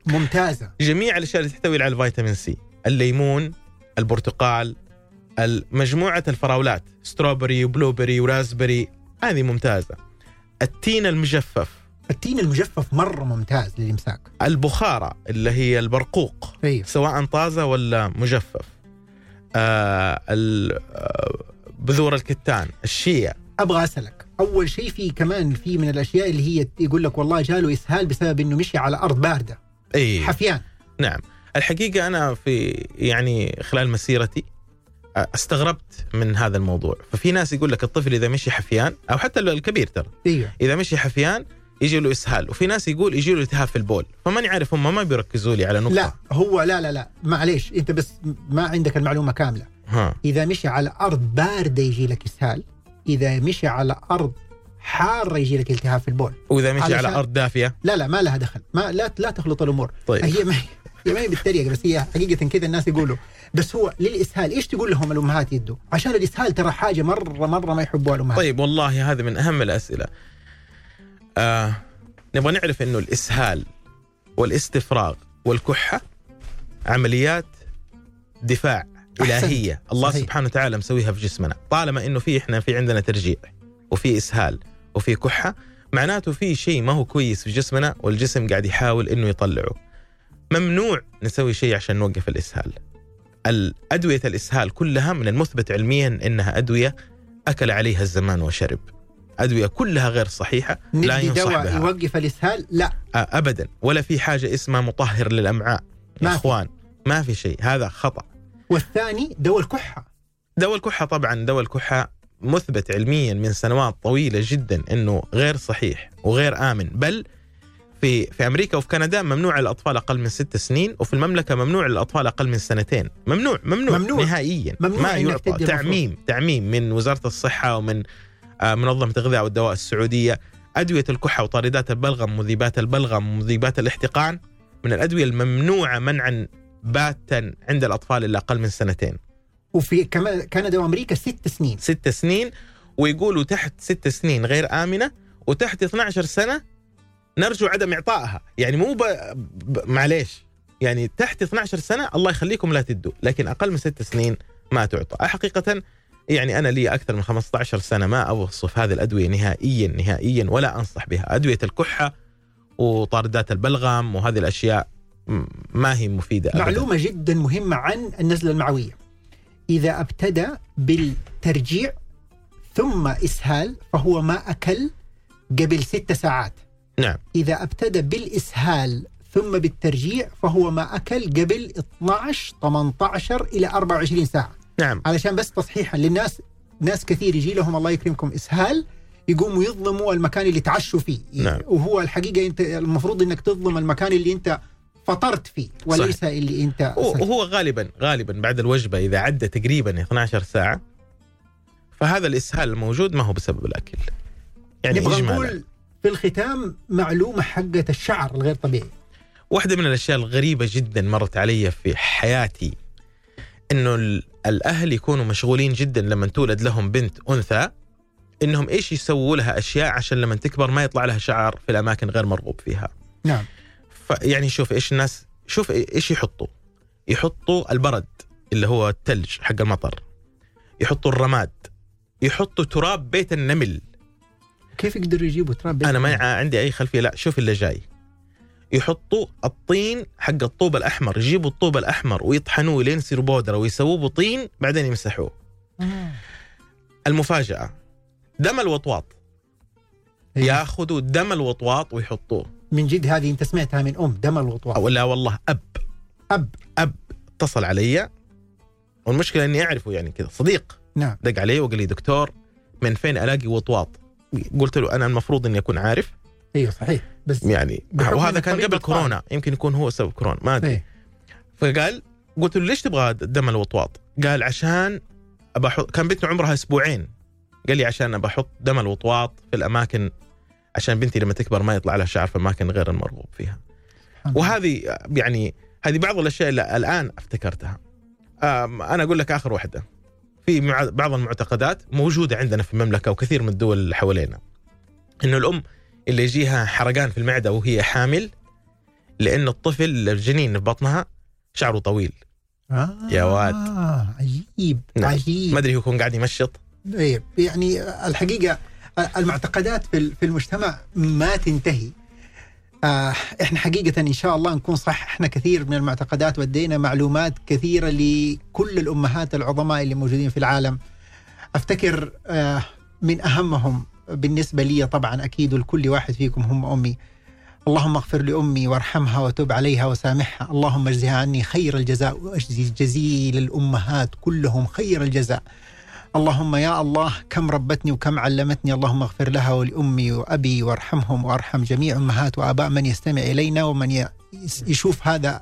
E: ممتازة.
F: جميع الأشياء اللي تحتوي على الفيتامين سي. الليمون البرتقال مجموعة الفراولات strawberry و blueberry و raspberry. هذه ممتازة. التين المجفف.
E: التين المجفف مرة ممتاز للإمساك.
F: البخارة اللي هي البرقوق
E: أيوه
F: سواء طازة ولا مجفف. آه آه، بذور الكتان الشيا
E: أبغى أسألك أول شيء في كمان في من الأشياء اللي هي يقول لك والله جاله إسهال بسبب إنه مشي على أرض باردة.
F: اي
E: حفيان.
F: نعم. الحقيقة أنا في يعني خلال مسيرتي استغربت من هذا الموضوع. ففي ناس يقول لك الطفل إذا مشي حفيان أو حتى الكبير ترى.
E: أيوه
F: إذا مشي حفيان يجي له إسهال. وفي ناس يقول يجي له التهاب في البول. فماني عارف هم ما بيركزوا لي على نقطة.
E: لا هو لا لا لا. معليش أنت بس ما عندك المعلومة كاملة.
F: ها.
E: إذا مشي على أرض باردة يجي لك إسهال. إذا مشي على أرض حارة يجي لك التهاب في البول.
F: وإذا مشي على أرض دافية؟
E: لا لا ما لها دخل. ما لا لا تخلط الأمور.
F: طيب.
E: هي ما ما هي بالتريقه بس هي حقيقة كذا الناس يقولوا. بس هو للإسهال إيش تقول لهم الأمهات يدوا عشان الإسهال ترى حاجة مرة مرة ما يحبوها الأمهات.
F: طيب والله هذا من أهم الأسئلة. آه نبغى نعرف إنه الإسهال والاستفراغ والكحة عمليات دفاع إلهية. الله
E: صحيح.
F: سبحانه وتعالى مسويها في جسمنا. طالما إنه في إحنا في عندنا ترجيع وفي إسهال وفي كحة معناته في شيء ما هو كويس في جسمنا والجسم قاعد يحاول إنه يطلعه. ممنوع نسوي شيء عشان نوقف الإسهال. الأدوية الإسهال كلها من المثبت علميا إنها أدوية أكل عليها الزمان وشرب. أدوية كلها غير صحيحة لا ينصح
E: دواء
F: بها.
E: يوقف الإسهال؟ لا.
F: آه، ابدا. ولا في حاجة اسمها مطهر للأمعاء.
E: ما
F: يا. إخوان ما في شيء. هذا خطأ.
E: والثاني دواء الكحة.
F: دواء الكحة طبعا دواء الكحة مثبت علميا من سنوات طويلة جدا إنه غير صحيح وغير آمن. بل في في أمريكا وفي كندا ممنوع الاطفال أقل من ست سنين وفي المملكة ممنوع الاطفال أقل من سنتين. ممنوع ممنوع,
E: ممنوع.
F: نهائيا.
E: ممنوع
F: ما يعطى. تعميم تعميم من وزارة الصحة ومن آه، منظمة الغذاء والدواء السعودية. أدوية الكحة وطاردات البلغم مذيبات البلغم مذيبات الاحتقان. من الأدوية الممنوعة منعا باتا عند الأطفال اللي أقل من سنتين.
E: وفي كندا وأمريكا ست سنين.
F: ست سنين ويقولوا تحت ست سنين غير آمنة وتحت 12 سنة نرجو عدم إعطائها. يعني مو ب... ب... معليش. يعني تحت 12 سنة الله يخليكم لا تدوا لكن أقل من ست سنين ما تعطى. حقيقة يعني أنا لي أكثر من 15 سنة ما أوصف هذه الأدوية نهائيا نهائيا ولا أنصح بها. أدوية الكحة وطاردات البلغم وهذه الأشياء ما هي مفيدة أبداً.
E: معلومة جدا مهمة عن النزلة المعوية. إذا ابتدى بالترجيع ثم إسهال فهو ما أكل قبل ست ساعات.
F: نعم.
E: إذا أبتدى بالإسهال ثم بالترجيع فهو ما أكل قبل 12 18 إلى 24 ساعة.
F: نعم.
E: علشان بس تصحيحا للناس ناس كثير يجي لهم الله يكرمكم إسهال يقوموا يظلموا المكان اللي تعشوا فيه.
F: نعم.
E: وهو الحقيقة أنت المفروض إنك تظلم المكان اللي أنت فطرت فيه وليس صحيح. اللي أنت
F: وهو غالبا غالبا بعد الوجبة إذا عدى تقريبا 12 ساعة فهذا الإسهال الموجود ما هو بسبب الأكل. يعني
E: نبغى نقول في الختام معلومة حقه الشعر الغير طبيعي.
F: واحدة من الأشياء الغريبة جدا مرت علي في حياتي إنه ال- الأهل يكونوا مشغولين جدا لما تولد لهم بنت أنثى إنهم إيش يسووا لها أشياء عشان لما تكبر ما يطلع لها شعر في الأماكن غير مرغوب فيها.
E: نعم.
F: فيعني شوف إيش الناس شوف إيش يحطوا. يحطوا البرد اللي هو الثلج حق المطر. يحطوا الرماد. يحطوا تراب بيت النمل.
E: كيف يقدروا يجيبوا تراب
F: أنا ما عندي أي خلفية. لا شوف اللي جاي. يحطوا الطين حق الطوب الأحمر. يجيبوا الطوب الأحمر ويطحنوه لين يصير بودرة ويسووه بطين بعدين يمسحوه.
E: آه.
F: المفاجأة. دم الوطواط.
E: إيه.
F: ياخذوا دم الوطواط ويحطوه.
E: من جد هذه أنت سمعتها من أم دم الوطواط.
F: لا والله أب.
E: أب.
F: أب. اتصل علي. والمشكلة إني أعرفه يعني كذا. صديق.
E: نعم.
F: دق علي وقال لي دكتور من فين ألاقي وطواط؟ قلت له أنا المفروض إني أكون عارف
E: أيوه صحيح بس
F: يعني وهذا كان قبل. كورونا يمكن يكون هو سبب كورونا ما أدري
E: إيه.
F: فقال قلت له ليش تبغى دم الوطواط؟ قال عشان ابى أحط كان بنته عمرها أسبوعين قال لي عشان ابى أحط دم الوطواط في الأماكن عشان بنتي لما تكبر ما يطلع لها شعر في الاماكن غير المرغوب فيها. وهذه يعني هذه بعض الأشياء اللي الآن أفتكرتها. أنا أقول لك آخر واحدة. في بعض المعتقدات موجودة عندنا في المملكة وكثير من الدول اللي حوالينا. إنه الأم اللي يجيها حرقان في المعدة وهي حامل لأن الطفل الجنين في بطنها شعره طويل
E: آه
F: يا واد.
E: عجيب
F: نعم.
E: عجيب
F: ما أدري يكون قاعد يمشط
E: إيه، يعني الحقيقة المعتقدات في المجتمع ما تنتهي آه، إحنا حقيقة إن شاء الله نكون صححنا كثير من المعتقدات ودينا معلومات كثيرة لكل الأمهات العظماء اللي موجودين في العالم. أفتكر آه، من أهمهم بالنسبة لي طبعا أكيد ولكل واحد فيكم هم أمي. اللهم اغفر لأمي وارحمها وتب عليها وسامحها. اللهم اجزها عني خير الجزاء وأجزي جزيل الأمهات كلهم خير الجزاء. اللهم يا الله كم ربتني وكم علمتني اللهم اغفر لها ولأمي وأبي وارحمهم وأرحم جميع أمهات وآباء من يستمع إلينا ومن يشوف هذا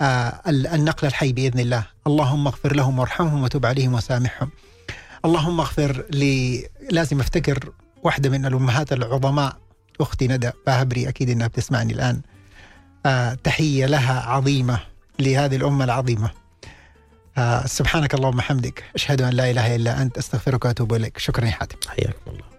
E: آه، ال- النقل الحي بإذن الله. اللهم اغفر لهم وارحمهم وتب عليهم وسامحهم. اللهم اغفر لي لازم أفتكر واحدة من الأمهات العظماء أختي ندى باهبري أكيد إنها بتسمعني الآن. آه تحية لها عظيمة لهذه الأمة العظيمة. آه سبحانك اللهم وبحمدك أشهد أن لا إله إلا أنت أستغفرك وأتوب إليك. شكرا يا حاتم.
F: حياكم الله.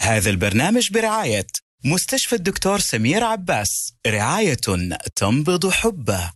B: هذا البرنامج برعاية مستشفى الدكتور سمير عباس رعاية تنبض حبه.